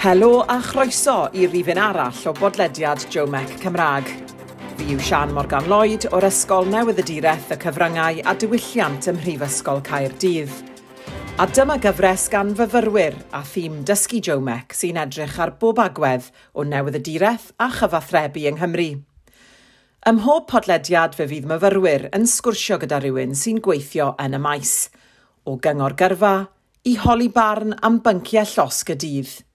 Helo a chroeso i rifin arall o bodlediad Jomec Cymraeg. Fi yw Sian Morgan Lloyd o'r Ysgol Newydd y Cyfryngau a Diwylliant ym Mhrifysgol Caerdydd. A dyma gyfres gan fyfyrwyr a thîm Dysgu Jomec sy'n edrych ar bob agwedd o Newydd y Direth a chyfathrebu yng Nghymru. Ym mhob podlediad fe fydd myfyrwyr yn sgwrsio gyda rhywun sy'n gweithio yn y maes, o gyngor gyrfa i holi barn am bynciau llosg y dydd –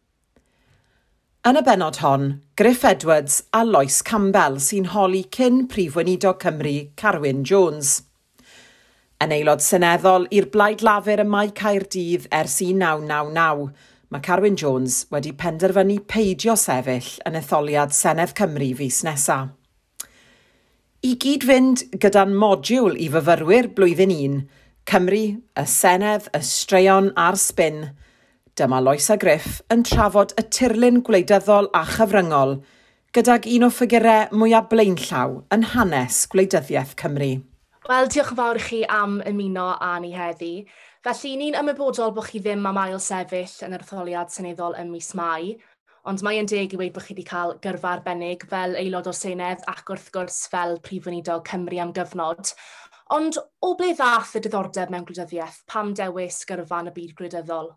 Yn y benod hon, Griff Edwards a Lois Campbell sy'n holi cyn Prif Weinidog Cymru Carwyn Jones. Yn aelod seneddol i'r Blaid Lafur y Mae Caerdydd ers 1999, mae Carwyn Jones wedi penderfynu peidio sefyll yn etholiad Senedd Cymru fus nesaf. I gyd fynd gyda'n modiwl i fyfyrwyr blwyddyn 1, Cymru, y Senedd, y Straeon a'r Spin – Dyma Loesa Griff yn trafod y tirlun gwleidyddol a chyfryngol gydag un o ffigurau mwyaf blaenllaw yn hanes gwleidyddiaeth Cymru. Wel, diolch yn fawr i chi am ymuno â ni heddi. Felly, ni'n ymwybodol bod chi ddim am ail sefyll yn yr etholiad seneddol ym mis Mai, ond mae e'n deg i weid bod chi wedi cael gyrfa arbennig fel aelod o Senedd ac wrth gwrs fel Prif Weinidog Cymru am gyfnod. Ond o ble ddath y diddordeb mewn gwleidyddiaeth pam dewis gyrfa yn y byd gwleidyddol?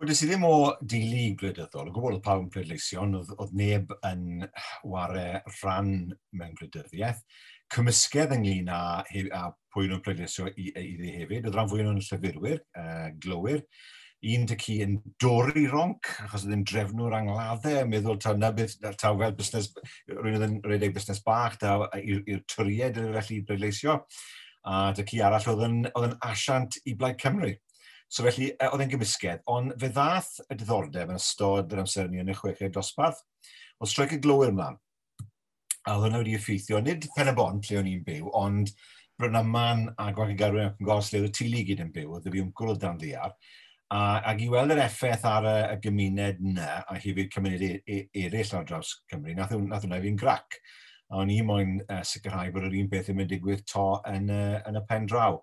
Wydys i ddim o dili gwleidyddol, o gwbl oedd pawb yn pleidleision, oedd, oedd neb yn ware rhan mewn gwleidyddiaeth. Cymysgedd ynglyn â, a pwy nhw'n pleidleisio iddi hefyd, oedd rhan fwy nhw'n llyfurwyr, uh, glywir un dy cu yn dorri ronc, achos oedd yn drefnwr angladdau, meddwl taw na beth, taw fel busnes, rwy'n oedd yn rhedeg busnes bach, taw i'r tyried yn felly i bleidleisio. A dy cu arall oedd yn, oedd yn asiant i Blaid Cymru. So felly, oedd e'n gymysgedd, ond fe ddath y diddordeb yn ystod yr amser ni yn y chweched dosbarth, oedd streic y glowyr ymlaen. A oedd hwnna wedi effeithio, nid pen y bont lle o'n i'n byw, ond Bryna Man a Gwagangarwyn ac yn gos lle oedd y tili gyd yn byw, oedd y fi gwrdd dan ddiar. A, ac i weld yr effaith ar y, y gymuned yna, a hefyd cymuned e, e, eraill ar draws Cymru, nath, nath hwnna fi'n grac a o'n i moyn uh, sicrhau bod yr un beth yn mynd digwydd to yn, uh, yn y pen draw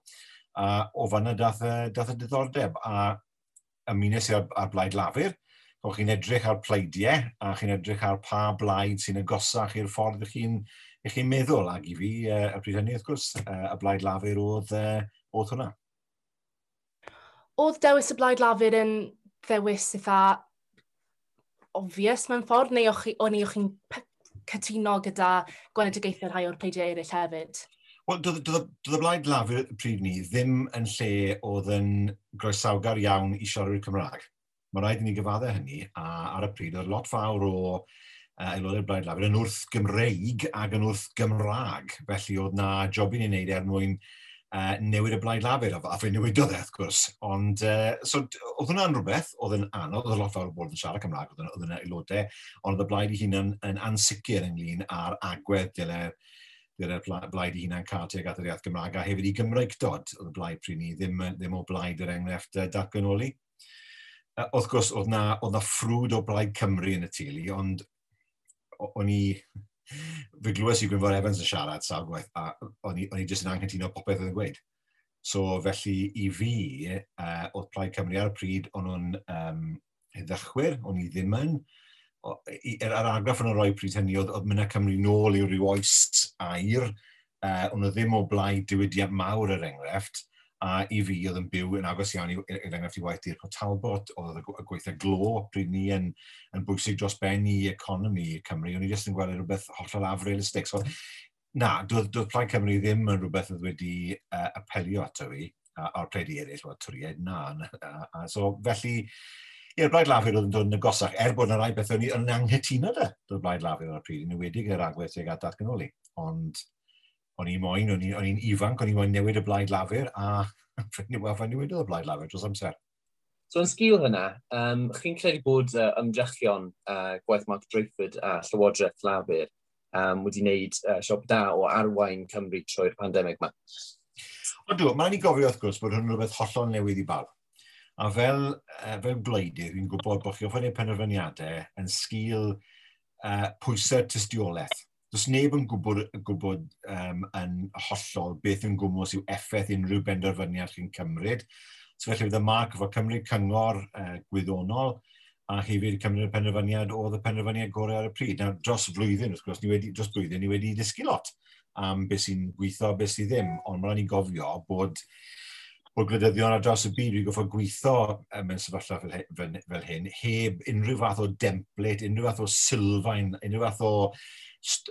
a o fanna dath y, dath y diddordeb a ymunes i ar, ar blaid lafur. o chi'n edrych ar pleidiau a chi'n edrych ar pa blaid sy'n agosach i'r ffordd ych chi'n chi meddwl ac i fi uh, y pryd hynny wrth gwrs, uh, y blaid lafur oedd, uh, oedd hwnna. Oedd dewis y blaid lafur yn ddewis eitha obvious mewn ffordd, neu o'n i o'ch chi'n cytuno gyda gwenedigaethau rhai o'r pleidiau eraill hefyd? Wel, doedd y blaid lafur y pryd ni ddim yn lle oedd yn groesawgar iawn i siarad Cymraeg. Mae rhaid i ni gyfaddau hynny, a ar y pryd oedd lot fawr o uh, aelodau'r blaid lafur yn wrth Gymreig ac yn wrth Gymraeg. Felly oedd na job i ni wneud er mwyn uh, newid y blaid lafur, a fe newidodd e, wrth gwrs. Ond, uh, so, oedd hwnna'n rhywbeth, oedd yn anodd, oedd lot fawr o bobl yn siarad Cymraeg, oedd yna aelodau, ond oedd y blaid i hunan yn ansicr ynglyn ar agwedd dylai gyda'r blaid i hunain cael tuag at yr iaith Gymraeg, a hefyd i Gymraeg dod oedd y blaid pryd ni, ddim, ddim o blaid yr enghraifft datganoli. Uh, wrth gwrs, oedd na, oedd na ffrwd o blaid Cymru yn y tili, ond o'n i... Fe glwys i Gwynfor Evans yn siarad sawl gwaith, a o'n i, on i jyst yn anghytuno popeth oedd yn gweud. So felly i fi, uh, oedd Plaid Cymru ar y pryd, o'n nhw'n um, heddychwyr, o'n i ddim yn, yr er argraff yn y roi pryd hynny, oedd, oedd mynd Cymru nôl i'w ryw oes air, uh, ond oedd ddim o blaid diwydiad mawr er enghraifft, a i fi oedd yn byw yn agos iawn i'r er, er enghraifft i waith i'r Talbot, oedd y gweithio glo pryd ni yn, yn bwysig dros ben i economi Cymru, o'n i jyst yn gweld rhywbeth hollol afrealistig. So, na, doedd, doedd Plaid Cymru ddim yn rhywbeth oedd wedi uh, apelio ato fi, a'r pleidi eraill, o'r twriau, na. A, a, so, felly, I'r blaid lafur oedd yn dod yn agosach, er bod yna rai beth o'n yn anghytuno da, dod blaid lafur ar y pryd, yn ewedig yr agwedd tuag at datganoli. Ond o'n i moyn, o'n i'n ifanc, o'n i moyn newid y blaid lafur, a ffrindio wafan newidodd y blaid lafur dros amser. So yn sgil hynna, um, chi'n credu bod uh, ymdrechion uh, gwaith Mark Drakeford a Llywodraeth Lafur um, wedi wneud uh, siop da o arwain Cymru trwy'r pandemig yma? O dwi, mae'n i gofio wrth gwrs bod hwn yn rhywbeth hollol newydd i bawb. A fel, uh, fel gwleidydd, fi'n gwybod bod chi ofyn eu penderfyniadau yn sgil uh, pwysau tystiolaeth. Does neb yn gwybod, gwybod um, yn hollol beth yn gwmwys yw effaith unrhyw benderfyniad chi'n cymryd. So felly bydd y marc efo Cymru Cyngor uh, gwyddonol a hefyd cymryd y penderfyniad oedd y penderfyniad gorau ar y pryd. Nawr, dros flwyddyn, wrth gwrs, ni wedi, dros blwyddyn, ni wedi dysgu lot am beth sy'n gweithio, beth sy'n ddim, ond mae'n ni gofio bod o gwleidyddion ar draws y byd wedi goffo gweithio mewn sefyllfa fel, fel, fel hyn, heb unrhyw fath o demplet, unrhyw fath o sylfaen, unrhyw fath o,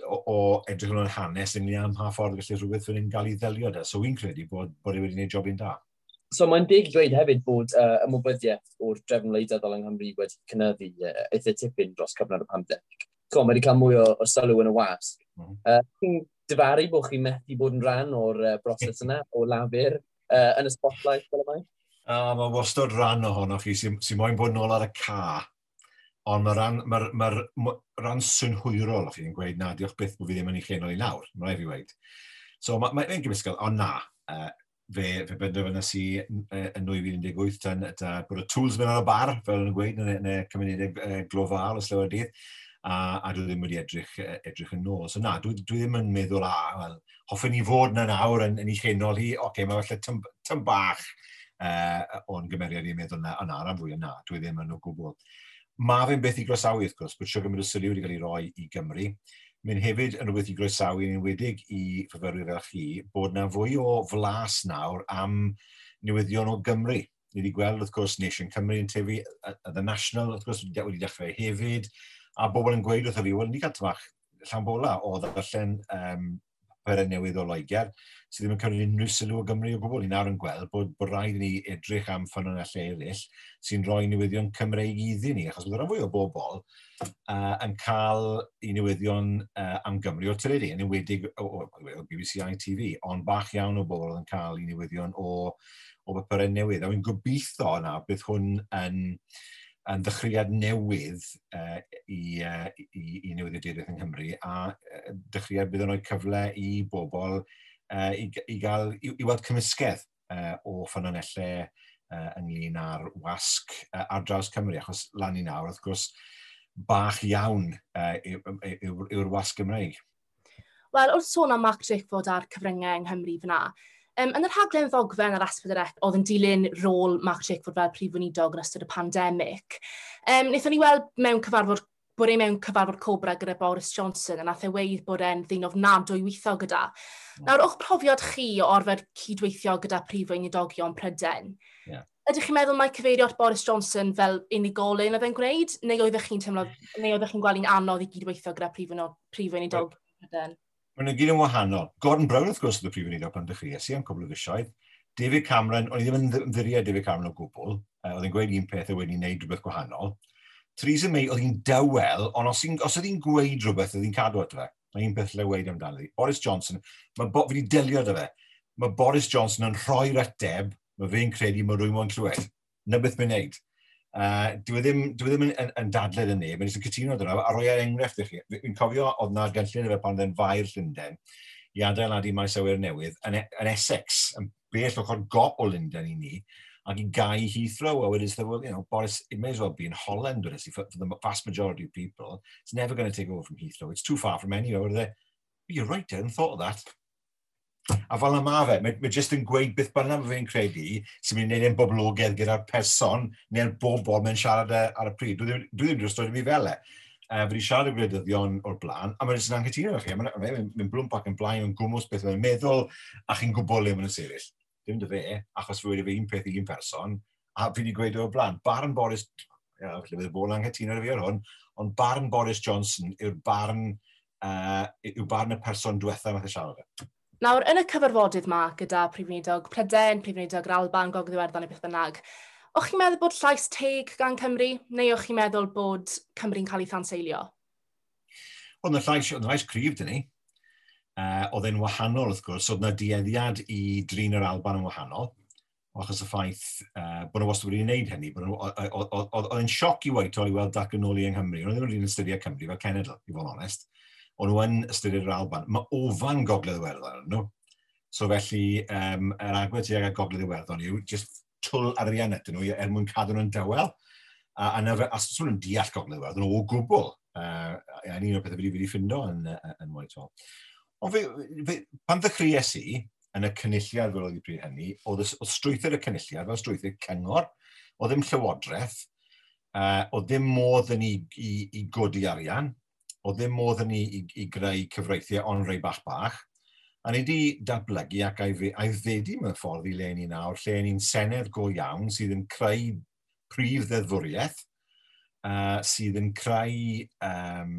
o, o edrych yn o'n hanes ynglyn am pa ffordd gallu rhywbeth fy'n gael ei ddelio da. So wy'n credu bod, bod e wedi gwneud job i'n da. So mae'n dig dweud hefyd bod uh, ymwybyddiaeth o'r drefn wleidyddol yng Nghymru wedi cynyddu uh, eitha tipyn dros cyfnod y pandemig. Co, mae wedi cael mwy o, o sylw yn y wasg. Mm -hmm. uh, difaru bod chi'n methu bod yn rhan o'r uh, broses yna, o lafur, uh, yn y spotlight fel yma. Uh, mae wastad rhan ohono chi sy'n sy moyn bod nôl ar y ca. Ond mae rhan, ma, ma, ma, ran synhwyrol o chi'n gweud, na, diolch byth bod fi ddim yn ei chenol i nawr, mae rhaid fi weid. So mae'n ma, ma gymysgol, ond na, uh, fe, fe benderfynas i yn 2018 tan, ta, bod y tools mewn ar y bar, fel yn gweud, yn y cymunedau uh, glofal o Slywydydd a, a dwi ddim wedi edrych, e, edrych yn ôl. So na, dwi, dwi ddim yn meddwl, a, wel, hoffwn i fod yna nawr yn, yn ei chenol hi, oce, okay, mae falle tym, tym bach uh, o'n gymeriad i'n meddwl na, yna, na, ran fwy yna, dwi ddim yn o gwbl. Mae fe'n beth i groesawu, wrth gwrs, bod siw gymaint y syliw wedi cael ei roi i Gymru. Mae'n hefyd yn rhywbeth i groesawu yn enwedig i fyfyrwyr fel chi, bod na fwy o flas nawr am newyddion o Gymru ni wedi gweld, wrth gwrs, Nation Cymru yn tefu, The National, wrth gwrs, wedi dechrau hefyd a bobl yn gweud wrtho fi, wel, ni cael tymach llan bola o ddarllen um, perau newydd o Loegr, sydd ddim yn cymryd unrhyw sylw o Gymru o gwbl. Ni nawr yn gweld bod, bod rhaid ni edrych am ffynonellau eraill sy'n rhoi newyddion Cymreig iddyn ni, achos bod rhan fwy o bobl uh, yn cael i newyddion uh, am Gymru o teledu, yn enwedig o, o, o, BBC ITV, ond bach iawn o bobl yn cael i newyddion o, o bapurau newydd. A wy'n gobeithio na bydd hwn yn... Uh, yn ddechreuad newydd uh, i, uh, i, i newyddiadureth yng Nghymru a uh, dechreuad bydd yn rhoi cyfle i bobl uh, i, i, gael, i, i weld cymysgedd uh, o ffynonellau uh, ynglyn â'r wasg uh, ar draws Cymru, achos lan i nawr, wrth gwrs, bach iawn uh, yw'r wasg Gymreig. Wel, wrth sôn am Mark Drakeford a'r cyfryngau yng Nghymru fyna, Um, yn yr haglen ddogfen ar Aspedirec oedd yn dilyn rôl Mark Shakeford fel prif weinidog yn ystod y pandemig. Um, Nethon ni weld mewn cyfarfod bod ei mewn cyfarfod cobra gyda Boris Johnson a nath e weid bod e'n ddyn ofnadwy weithio gyda. Yeah. Nawr, o'ch profiad chi o orfod cydweithio gyda prif weinidogion Pryden, yeah. ydych chi'n meddwl mae cyfeirio at Boris Johnson fel unigolyn oedd e'n gwneud, neu oeddech chi'n teimlo, neu oeddech chi'n gweld un anodd i gydweithio gyda prif, prif weinidog Pryden? Mae'n gyd yn wahanol. Gordon Brown, wrth gwrs, oedd y prif wneud o pan dechreuais i am cwbl o fisioedd. David Cameron, o'n i ddim yn ddiriau David Cameron o gwbl, uh, oedd yn gweud un peth a wedi wneud rhywbeth gwahanol. Theresa May oedd hi'n dawel, ond os, os oedd hi'n gweud rhywbeth, oedd hi'n cadw at fe. Mae un peth le wedi amdano hi. Boris Johnson, mae bo, fi wedi delio â fe. Mae Boris Johnson yn rhoi'r ateb, mae fe'n credu mae rwy'n moyn clywed. Na beth mae'n neud. Uh, dwi e ddim, dwi e ddim yn, yn, yn dadled yn neb, yn eisiau cytuno dyna, a roi er enghraifft i chi. Fi'n cofio oedd na'r gynllun efo pan dde'n fair Llundain i adeiladu maes awyr newydd yn, e, yn Essex, yn bell ochr gop o Lundain i ni, ac i gau Heathrow, a wedyn well, you know, Boris, it may as well be in Holland, wedyn si, for, for the vast majority of people. It's never going to take over from Heathrow. It's too far from anywhere, wedyn they, you're right, I hadn't thought of that. A fel yma fe, mae, mae jyst yn gweud beth bynnag mae fe'n credu sy'n mynd i wneud yn boblogaidd gyda'r person neu'r bobl mae'n siarad e ar y pryd. Dwi ddim wedi rostod i mi fel e. Uh, fe di siarad y gwleidyddion o'r blaen, a mae'n sy'n anghytuno chi. Mae'n mynd blwm pac yn blaen, yn gwmwys beth mae'n meddwl, a chi'n gwybod le mae'n sefyll. Dim dy fe, achos fe wedi fe un peth i un person, a fi wedi gweud e o'r blaen. Barn Boris, ia, felly bydd y bobl anghytuno â fi ar hwn, ond barn Boris Johnson yw'r barn, uh, yw barn y person diwethaf nath y siarad e. Nawr, yn y cyfarfodydd yma gyda Prifnidog Pryden, Prifnidog yr Alban, Gog Ddiwerddon neu beth bynnag, o'ch chi'n meddwl bod llais teg gan Cymru, neu o'ch chi'n meddwl bod Cymru'n cael ei thanseilio? Oedd yna llais, oedd llais cryf dyn ni. Uh, eh, oedd e'n wahanol, wrth gwrs, oedd yna dieddiad i drin yr Alban yn wahanol, achos y ffaith eh, uh, bod nhw wastad wedi wneud hynny. Oedd e'n sioc i weithio i weld dac yn ôl i yng Nghymru. Oedd e'n rhywun yn ystyried Cymru fel cenedl, i fod yn onest o'n nhw yn ystyried yr Alban. Mae ofan gogledd Iwerddon yn nhw. So felly, um, yr agwedd tuag at gogledd Iwerddon yw just twl arian ydyn nhw er mwyn cadw nhw'n dywel. A, a, a, a sôn nhw'n deall gogledd Iwerddon nhw, o gwbl. Uh, a un o'r pethau fi wedi ffindo yn, yn Whitehall. Ond fe, fe, pan ddechreuais i yn y cynulliad fel oedd i bryd hynny, oedd, oedd strwythyr y cynulliad fel strwythyr cyngor, oedd ddim llywodraeth, uh, oedd ddim modd yn i, i, i godi arian, o ddim modd yn ni i, i greu cyfreithiau ond rei bach bach. A ni wedi datblygu ac aeddfedu mewn ffordd i le ni nawr, lle ni'n senedd go iawn sydd yn creu prif ddeddfwriaeth, uh, sydd yn creu um,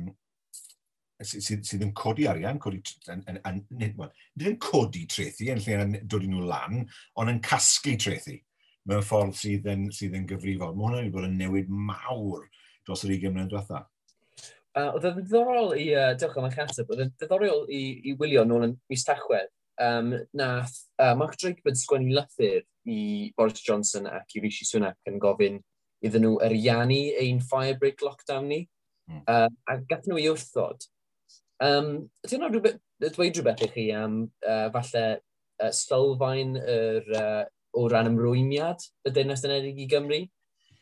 sydd, sydd yn codi arian, codi, yn, yn, yn, nid, well, nid yn codi trethi yn lle yn dod i nhw lan, ond yn casglu trethi mewn ffordd sydd yn, sydd yn gyfrifol. Mae hwnna'n wedi bod yn newid mawr dros yr 20 mlynedd diwethaf. Uh, oedd yn ddiddorol i, uh, diolch am eich ateb, oedd yn ddiddorol i, i wylio nôl yn mis Tachwedd. Um, nath uh, Mark Drakeford sgwennu lythyr i Boris Johnson ac i Rishi Sunak yn gofyn iddyn nhw eriannu ein firebreak lockdown ni. Mm. Uh, a gath nhw i wrthod. Um, Ti'n rhywbeth, dweud rhywbeth i chi am uh, falle uh, sylfaen yr, uh, o ran ymrwymiad y Deyrnas Unedig i Gymru?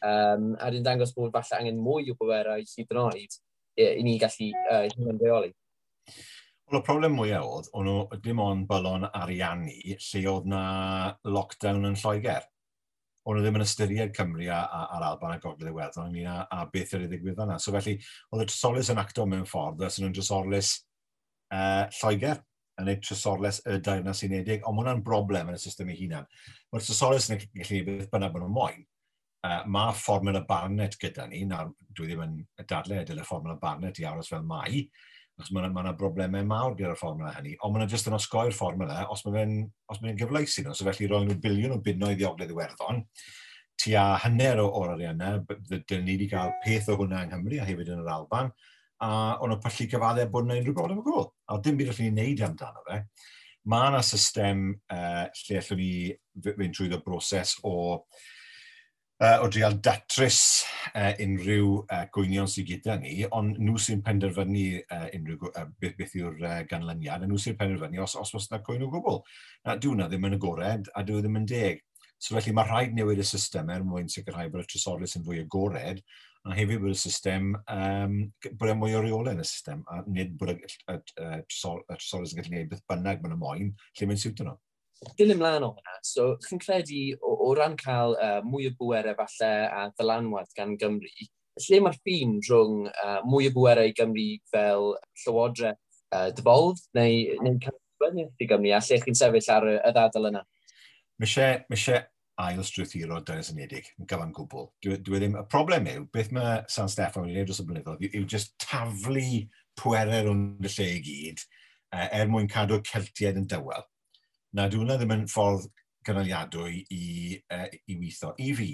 Um, a dwi'n dangos bod falle angen mwy o bwerau hyd yn oed i ni gallu uh, hyn reoli. Wel, y problem mwyaf oedd, o'n nhw dim ond bylon ariannu lle oedd na lockdown yn Lloegr. O'n nhw ddim yn ystyried Cymru a, a, a'r Alban a Gogledd Iwerddon ynglyn â a beth yr ddigwydd yna. So felly, oedd y trysorlus yn acto mewn ffordd, os nhw'n trysorlus uh, Lloegr yn ei trysorles y Dairnas Unedig, ond mae hwnna'n broblem yn y system ei hunan. Mae'r trysorles yn gallu gwneud beth bynnag bod nhw'n moyn, uh, mae fformula Barnett gyda ni, na, dwi ddim yn dadle edrych y fformula Barnett i aros fel mai, achos mae yna ma, broblemau mawr gyda'r fformula hynny, ond mae yna jyst yn osgoi'r fformula os mae fe'n fe gyfleus i nhw, so felly roi nhw biliwn o bunnoedd diogledd Iwerddon, tua hanner o o'r ariannau, dyn ni wedi cael peth o hwnna yng Nghymru a hefyd yn yr Alban, a o'n nhw'n pallu cyfaddau bod yna unrhyw broblem o gwbl, a dim byd allwn ni'n neud amdano fe. Mae yna system uh, lle allwn ni fynd trwy broses o uh, uh, o drial datrys uh, unrhyw uh, gwynion sydd gyda ni, ond nhw sy'n penderfynu uh, unrhyw uh, beth, beth yw'r uh, ganlyniad, a nhw sy'n penderfynu os, os oes yna gwyn o gwbl. Na, dyw hwnna ddim yn agored, a dyw e ddim yn deg. So felly mae rhaid newid y system er mwyn sicrhau bod y trysorydd yn fwy agored, a hefyd bod y system, um, bod e mwy o reolau yn y system, a nid bod y, y, y, y trysorydd yn gallu gwneud beth bynnag maen nhw moyn, lle mae'n siwtio nhw dyn mlaen o hwnna, so chi'n credu o, o ran cael uh, mwy o bwerau falle a ddylanwad gan Gymru, lle mae'r ffin rhwng uh, mwy o bwerau i Gymru fel llywodraeth e, uh, dyfold neu, neu canfyddiaeth i Gymru a lle chi'n sefyll ar y, y ddadl yna? Mae eisiau ail strwythuro Dynas Unedig yn gyfan gwbl. Dwi, dwi ddim, y problem yw, beth mae San Steffan wedi'i wneud dros y blynyddoedd yw just taflu pwerau rhwng y lle i gyd uh, er mwyn cadw'r Celtiaid yn dywel na dyw hwnna ddim yn ffordd gynaliadwy i, uh, i weithio. I fi,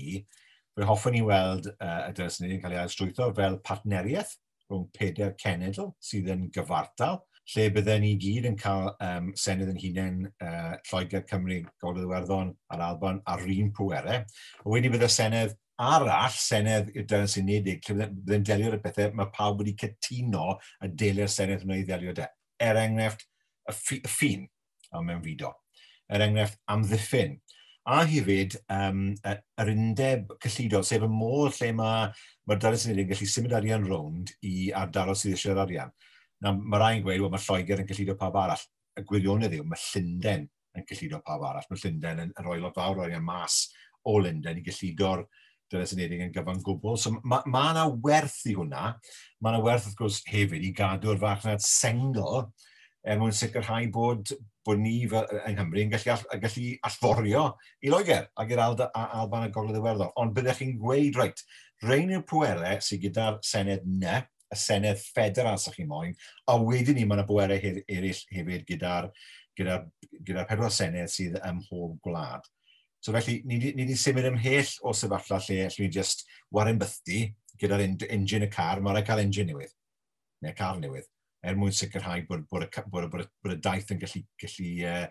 fe hoffwn i weld uh, y dynes ni'n cael ei ailstrwytho fel partneriaeth rhwng peder cenedl sydd yn gyfartal, lle bydden ni gyd yn cael um, senydd yn hunain uh, Lloegr Cymru, Gogledd Iwerddon a'r Alban ar un pwerau. Wedi bydde senydd arall, senedd i'r dynes unig, lle bydden delio'r bethau mae pawb wedi cytuno a delio'r senedd yn ei ddelio de. Er enghraifft, y ffin mewn fido er enghraifft amddiffyn. A hefyd, um, yr undeb cyllidol, sef y modd lle mae'r ma darlus yn gallu symud arian rownd i ardaros sydd eisiau'r arian. Na, mae rhai'n gweud, wel, mae Lloegr yn cyllido pawb arall. Y gwirionedd yw, mae Llundain yn cyllido pawb arall. Mae Llundain yn rhoi lot fawr arian mas o Lundain i gyllido'r dynes yn yn gyfan gwbl. So mae ma yna ma werth i hwnna. Mae yna werth wrth gwrs hefyd i gadw'r farchnad sengl er mwyn sicrhau bod, bod ni fel, yng Nghymru yn gallu, all, gallu allforio i Loegr ac i'r Alda, a, Alban a Gogledd Iwerddon. Ond byddech chi'n gweud, reit, rhain yw'r pwerau sydd gyda'r Senedd ne, y Senedd Federal, sy'ch chi moyn, a wedyn ni mae yna bwerau eraill hefyd gyda'r gyda, gyda pedwar Senedd sydd ym mhob gwlad. So felly, ni wedi symud ymhell o sefyllfa lle allwn ni just warren bythdi gyda'r engine y car, mae'n rhaid cael engine newydd, neu car newydd er mwyn sicrhau bod, bod, y, bod, bod, bod y daith yn gallu, gallu uh,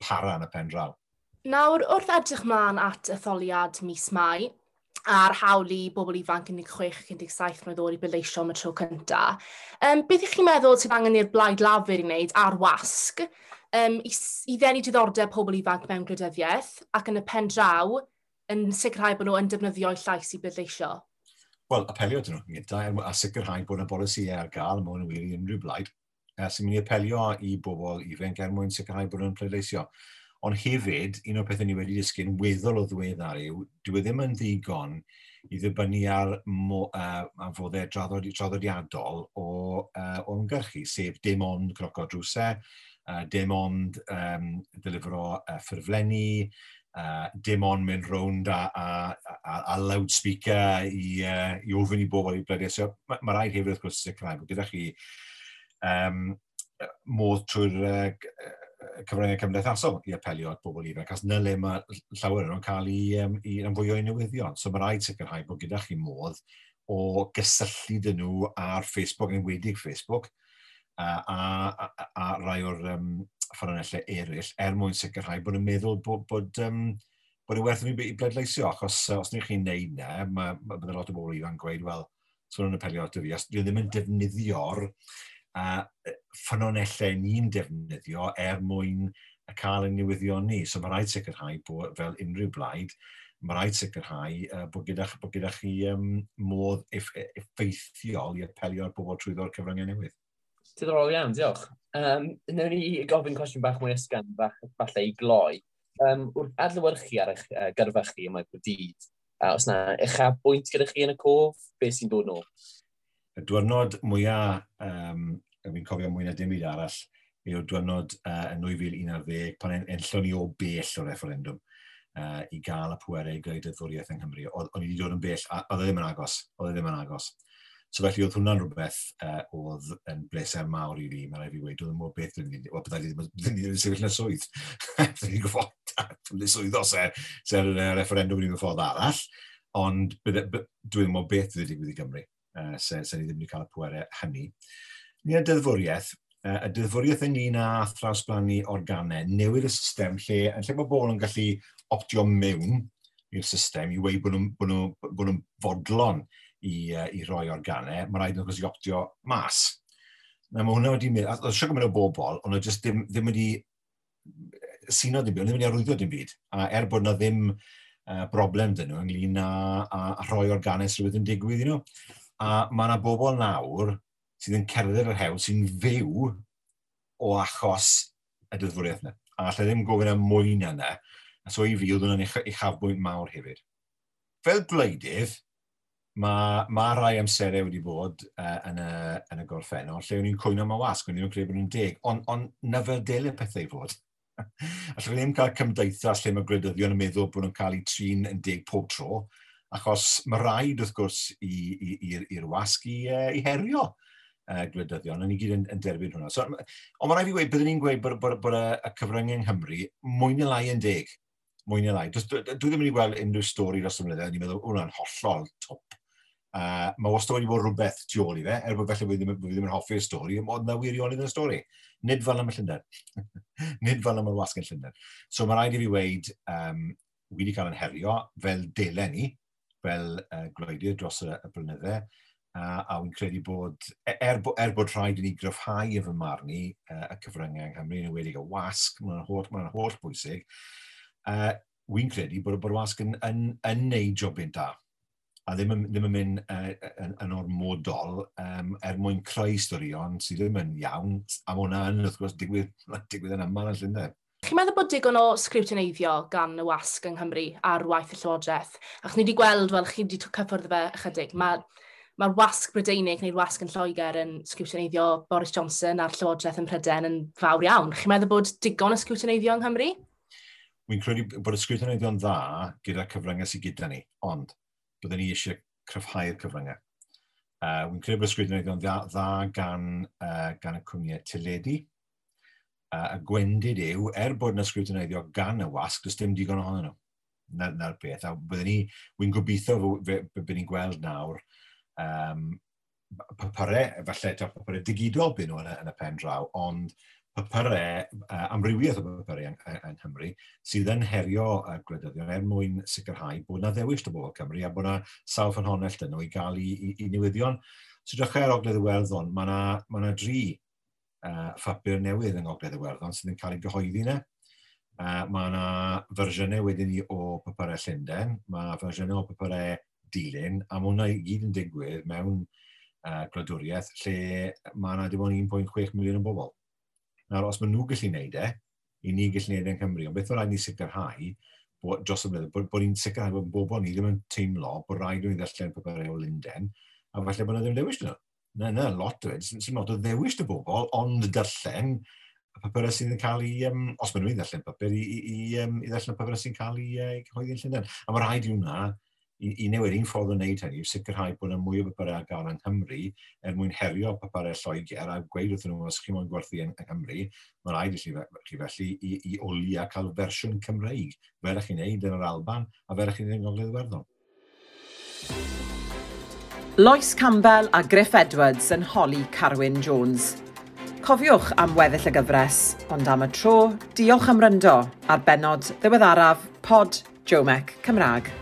para yn y pen draw. Nawr, wrth edrych mlaen at etholiad mis Mai, a'r hawl i bobl ifanc 16-17 mlynedd oed i bleisio am y tro cyntaf. Um, beth ych chi'n meddwl sydd angen i'r blaid lafur i wneud ar wasg um, i, i ddenu diddordeb pobl ifanc mewn gwleidyddiaeth ac yn y pen draw yn sicrhau bod nhw yn defnyddio'u llais i bleisio? wel, apelio dyn nhw yn gyntaf, er a sicrhau bod yna bolisi ar gael, mae hwn wir i unrhyw blaid, a sy'n mynd i apelio i bobl ifanc er mwyn sicrhau bod nhw'n pleidleisio. Ond hefyd, un o'r pethau ni wedi disgyn weddol o ddiweddar yw, dwi e ddim yn ddigon i ddibynnu ar mo, uh, anfoddau draddod, draddodiadol o, uh, o ymgyrchu, sef dim ond croco drwsau, uh, dim ond um, delifro uh, ffurflenni, uh, dim ond mynd rownd a, a, a, a loudspeaker i, uh, i ofyn i bobl i bledio. So, mae ma rhaid hefyd wrth gwrs sicrhau bod gyda chi um, modd trwy'r uh, cyfryngau cymdeithasol i apelio at bobl ifanc, ac na le mae llawer o'n cael i, um, i ymfwyo i newyddion. So mae rhaid sicrhau bod gyda chi modd o gysylltu dyn nhw ar Facebook, yn wedig Facebook, a, a, a, a, rai o'r um, ffynonellau eraill, er mwyn sicrhau bod nhw'n meddwl bod, bod um, bod e werth i ni i bleidleisio, achos os ni chi'n neud ne, mae ma, ma lot o bobl ifanc gweud, wel, sôn yn apelio at y fi, os dwi ddim yn defnyddio'r uh, ffynonellau ni'n defnyddio er mwyn y cael ein newyddion ni. So mae rhaid sicrhau bod, fel unrhyw blaid, mae rhaid sicrhau uh, bod, gyda, bod gyda chi um, modd eff, e, effeithiol i apelio'r bobl trwyddo'r cyfryngau newydd. Diddorol iawn, diolch. Um, Newn ni gofyn cwestiwn bach mwy ysgan, bach, falle i gloi um, wrth adlywyrchu ar eich uh, gyrfa chi yma bod dydd, a os yna eich bwynt gyda chi yn y cof, beth sy'n dod nhw? Y diwrnod mwyaf, um, fi'n cofio mwy na dim byd arall, yw'r diwrnod uh, yn 2011 pan en, enllwn ni o bell o referendum uh, i gael y pwerau i greu dyddwriaeth yng Nghymru. O'n i wedi dod yn bell, a oedd e ddim yn agos. Oedd e ddim yn agos. So felly oedd hwnna'n rhywbeth uh, e, oedd yn bleser mawr i fi, mae'n rhaid fi wedi, oedd yn mor beth dwi'n ni'n wel, byddai ddim yn sefyll na swydd. Dwi'n ni'n gwybod, dwi'n swydd os er, er yn referendum yn un ffordd arall, ond e, dwi'n mor beth dwi'n digwydd i Gymru, uh, ser, se ni ddim wedi cael y pwerau hynny. Ni y dyddfwriaeth. uh, y deddfwriaeth ynglyn â thrawsblannu organau, newid y system lle, yn lle mae bobl yn gallu optio mewn i'r system i wei bod nhw'n nhw, nhw, nhw fodlon i, uh, i roi organau, mae rhaid nhw'n gosgoptio mas. Na, mae hwnna wedi mynd, oedd siwr gymaint o bobl, ond oedd ddim, ddim wedi sino dim byd, ddim wedi arwyddo dim byd. A er bod na ddim uh, broblem dyn nhw ynglyn â, a, a rhoi organau sydd wedi'n digwydd i nhw. A mae yna bobl nawr sydd yn cerdded yr hewl sy'n fyw o achos y dyddfwriaeth yna. A allai ddim gofyn am mwy na yna. A so i fi, oedd hwnna'n uchafbwynt mawr hefyd. Fel gwleidydd, mae mae rhai amserau wedi bod uh, yn, y, yn y gorffennol, lle o'n i'n cwyno am y wasg, o'n i'n credu bod nhw'n deg, ond on, nyfel del y pethau i fod. Alla fi ddim cael cymdeithas lle mae gwleidyddion yn meddwl bod nhw'n cael eu trin yn deg pob tro, achos mae rhaid wrth gwrs i'r wasg i, uh, i herio uh, gwleidyddion, a ni gyd yn, yn derbyn hwnna. So, ond mae rhaid i weid, byddwn ni'n gweud bod, bod, bod, y cyfryngau yng Nghymru mwy neu lai yn deg. Mwy neu lai. Dwi, dwi ddim yn ei gweld unrhyw stori dros y mlynedd, ni'n meddwl, hwnna'n hollol top Uh, mae wastad wedi bod rhywbeth tu ôl i fe, er bod felly fi ddim, fi ddim yn hoffi'r stori, ond na wirionedd yn y stori. Nid fel am y Llundain. Nid fel am y wasg yn Llundain. So mae rhaid i fi weid, um, wi wedi cael yn herio fel delen ni, fel uh, gwleidyr dros y, y blynydde, uh, a wy'n credu bod, e, er, er bod rhaid i ni gryfhau y fy marn ni, uh, y cyfryngau yng Nghymru yn wedi gael wasg, mae'n holl, mae holl bwysig, uh, wy'n credu bod y wasg yn, yn, yn, yn neud jobyn da a ddim yn, ddim yn mynd uh, yn, yn ormodol um, er mwyn creu storion sydd ddim yn iawn, a mae hwnna yn, wrth gwrs, digwydd, digwydd yn yma yn Llundain. Chi'n meddwl bod digon o sgriwtineiddio gan y wasg yng Nghymru ar waith y Llywodraeth? Ac ni wedi gweld, wel, chi wedi cyffwrdd fe ychydig, mae'r ma wasg Brydeinig neu'r wasg yn Lloegr yn sgriwtineiddio Boris Johnson a'r Llywodraeth yn Pryden yn fawr iawn. Chi'n meddwl bod digon o sgriwtineiddio yng Nghymru? Wy'n credu bod y sgriwtineiddio dda gyda cyfryngau sydd gyda ni, ond byddwn ni eisiau cryfhau'r cyfryngau. Uh, Wy'n credu bod ysgrifennu yn dda, dda gan, uh, gan y cwmniau teledu. Uh, a gwendid yw, er bod yn ysgrifennu gan y wasg, does dim digon ohonyn nhw. Na'r na beth. A byddwn ni, wy'n gobeithio byddwn ni'n gweld nawr um, papurau, falle papurau digidol byd nhw yn y, yn y pen draw, ond papurau, uh, amrywiaeth o papurau yng, yng Nghymru, sydd yn herio uh, gwleidyddion er mwyn sicrhau bod yna ddewis o bobl Cymru a bod yna sawl ffynhonell dyn nhw i gael i, i, i newyddion. So drach ar ogledd Iwerddon, mae yna ma na dri uh, ffapur newydd yng Ngogledd Iwerddon sydd yn cael ei gyhoeddi yna. Uh, mae yna fersiynau wedyn ni o papurau Llundain, mae fersiynau o papurau dilyn, a mae hwnna i gyd yn digwydd mewn uh, gwladwriaeth lle mae yna dim ond 1.6 miliwn o bobl. Nawr, os maen nhw gallu gwneud e, i ni gallu gwneud e yn Cymru, ond beth o rhaid ni sicrhau, bod, dros y blynyddoedd, bod, bod ni'n sicrhau bod bobl ni ddim yn teimlo bod rhaid nhw'n ddarllen papurau o Linden, a falle bod nhw ddim dewis nhw. Na, na, lot o it. Sy'n lot o ddewis dy bobl, ond darllen y papurau sydd yn cael ei, um, os maen nhw'n ddarllen papur, i, i, i, um, i ddarllen papurau sy'n cael ei uh, cyhoeddi yn Llundain. A mae rhaid i hwnna, i, i newid, un ffordd o wneud hynny yw sicrhau bod yna mwy o bapurau ar gael yng Nghymru er mwyn herio bapurau Lloegr er a gweud wrthyn nhw os chi moyn gwerthu yn Nghymru, mae rhaid i chi felly i, i oli a cael fersiwn Cymreig, fel chi'n neud yn yr Alban a fel chi'n neud yn Gogledd Iwerddon. Lois Campbell a Griff Edwards yn holi Carwyn Jones. Cofiwch am weddill y gyfres, ond am y tro, diolch am ryndo ar benod ddiweddaraf pod Jomec Cymraeg.